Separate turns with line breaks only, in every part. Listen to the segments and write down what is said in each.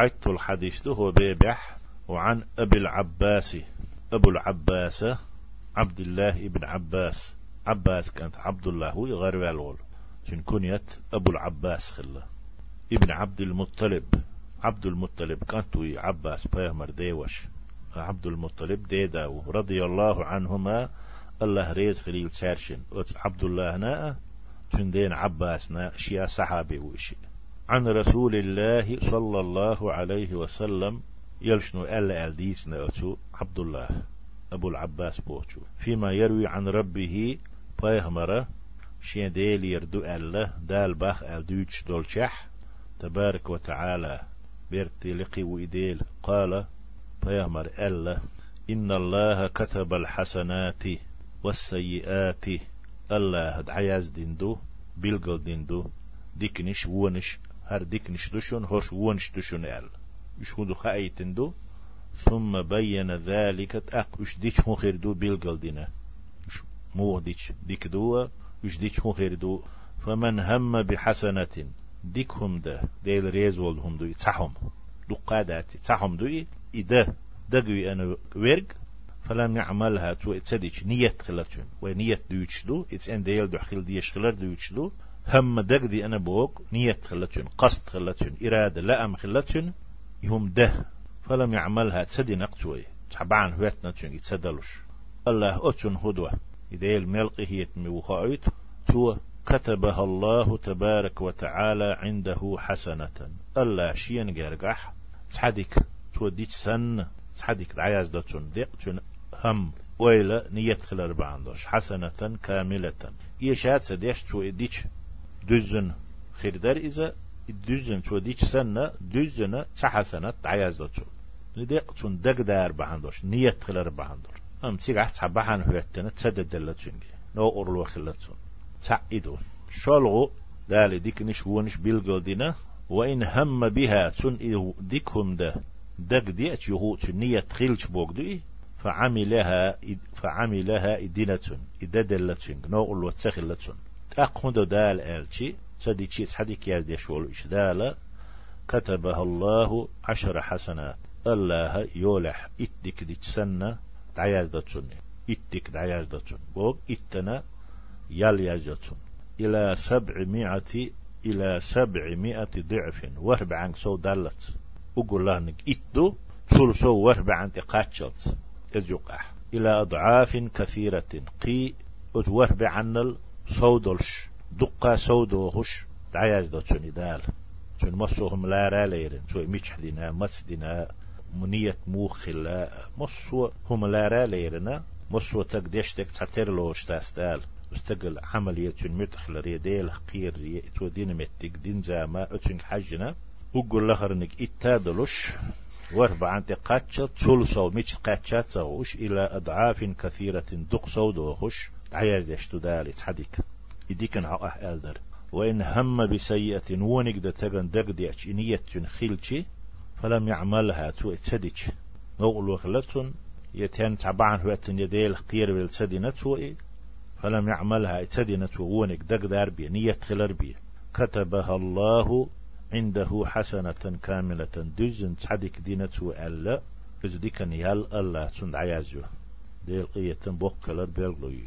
حيث الحديث هو بيبح وعن أبي العباس أبو العباس عبد الله ابن عباس. عباس كانت عبد الله هو غير والغول شن كنيت أبو العباس خلا. ابن عبد المطلب. عبد المطلب كانت عباس بيهمر ديوش. عبد المطلب ديدا رضي الله عنهما الله ريز خليل سارشن عبد الله نا تندين عباس نا شيا صحابي وشي. عن رسول الله صلى الله عليه وسلم يلشنو ألا ألديسنا أتو عبد الله أبو العباس بوتشو. فيما يروي عن ربه بيهمرة شين ديل يردو ألا دال باخ ألدوش دولشح تبارك وتعالى بيرتي لقي وإديل قال بيهمر ألا إن الله كتب الحسنات والسيئات الله عياز ديندو بيلقل ديندو ديكنش ونش هر ديكنش دشون هوش ونش دشون أل يشهدو خايتندو ثم بين ذلك أق وش ديش هو خير دو بيلقل دينا مو ديش ديك دو وش ديش هو خير دو. فمن هم بحسنة ديكهم ده. ديل ريز هم دو يتسحهم دو قادات يتسحهم دو إده. دقوي أنا ورق فلم يعملها تو. إتسديش. نية خلتشن ونية دويتشلو اتس ان ديل دو خيل ديش خلر دويتشلو هم دقدي أنا بوك نية خلتشن قصد خلتشن إرادة لا أم خلتشن يهم ده. فلم يعملها تسدي نقتوي تحبعن هوتنا تشن يتسدلوش. الله أتشن هدوة. إديل ملقي هي تموخايت تو كتبها الله تبارك وتعالى عنده حسنة. الله شين جرجح تحدك توديك سن. تحدك العياز ديق تون هم ويلا نية خلال بعندوش. حسنة كاملة. إيشات سديش تو دزن خيردار إذا دزن تو ديش سنة دزن تحسنة عياز دوتون لديق تون دق دار بعندوش نية خلال بعندوش أم تيجي تحبحان هوتنا تسدد دلتشنجي نو أورلو خلتون تعيدون شالغو دالي ديك نش ونش بيلقل دينا وإن هم بها تن ديكهم ده. دق ديت يهو نية تخيلش بوك دي فعملها فعملها إدينة إددلتن نوغل وتسخلتن تأقهد دال آلتي تديتشي تحديك يازدي شوال إش دال كتبها الله عشر حسنات. الله يولح إتدك ديك سنة دعياز دتن إتدك دعياز دتن بوك إتنا يال يزتن إلى سبعمائة إلى سبعمائة ضعف وهب عنك سو دلت أقول لهنك إتدو سول سو وهب عنك قاتشت إزيقح إلى أضعاف كثيرة. قي أتوهب عن الصودلش دقا سودوهش دعياز دو تشوني دال تشون مصوهم لا راليرن تشوي ميتش دينا مس دينا منية موخلا مصو هم لا راليرنا مصو تقديشتك تعتر لوش تاس دال استقل عملية متخل ريديل قير تو ديناميتك دين زاما اتشنك حجنا وقول لهرنك اتادلوش وربع عند قاتشة تسلسل ميش قاتشات سوش إلى أضعاف كثيرة دق سودوهش. عيال يشتو دالي تحديك يديكن عقه ألدر. وإن هم بسيئة ونك دا تغن دق ديش إنية خيلشي فلم يعملها تو اتسديش نقول وخلتن يتين تبعن هوتن يديل قير بالتدينة فلم يعملها اتدينة ونك دق داربي نية خلربي كتبها الله عنده حسنة كاملة. دزن تحدك دينة ألا إذ ديكن يال الله تند عيازيو. ديل قية بوكلر بيغلوي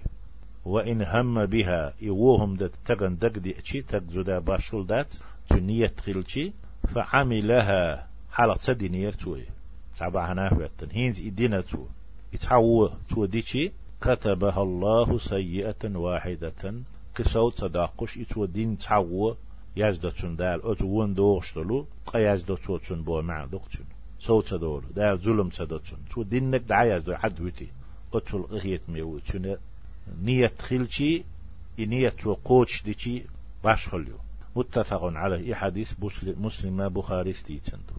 وإن هم بها يوهم دت تغن دق دي اتشي تقزدا باشول دات تنية تخلشي فعملها حالة سدي نيرتوي سعبا هناه هينز إدينة تو. يتحوى تو ديشي كتبها الله سيئة واحدة. قصو تداقش إتو دين تحوى يزدتون دال. أتوون دوغشتلو قيزدتوتون بو مع دوغتون سو تدول دال ظلم تدتون تو دينك دعايز دو عدوتي أتول غيت ميوتون. نية خلشي نية وقوتش ديشي باش خليو. متفق عليه. حديث مسلم بخاري ستيتندو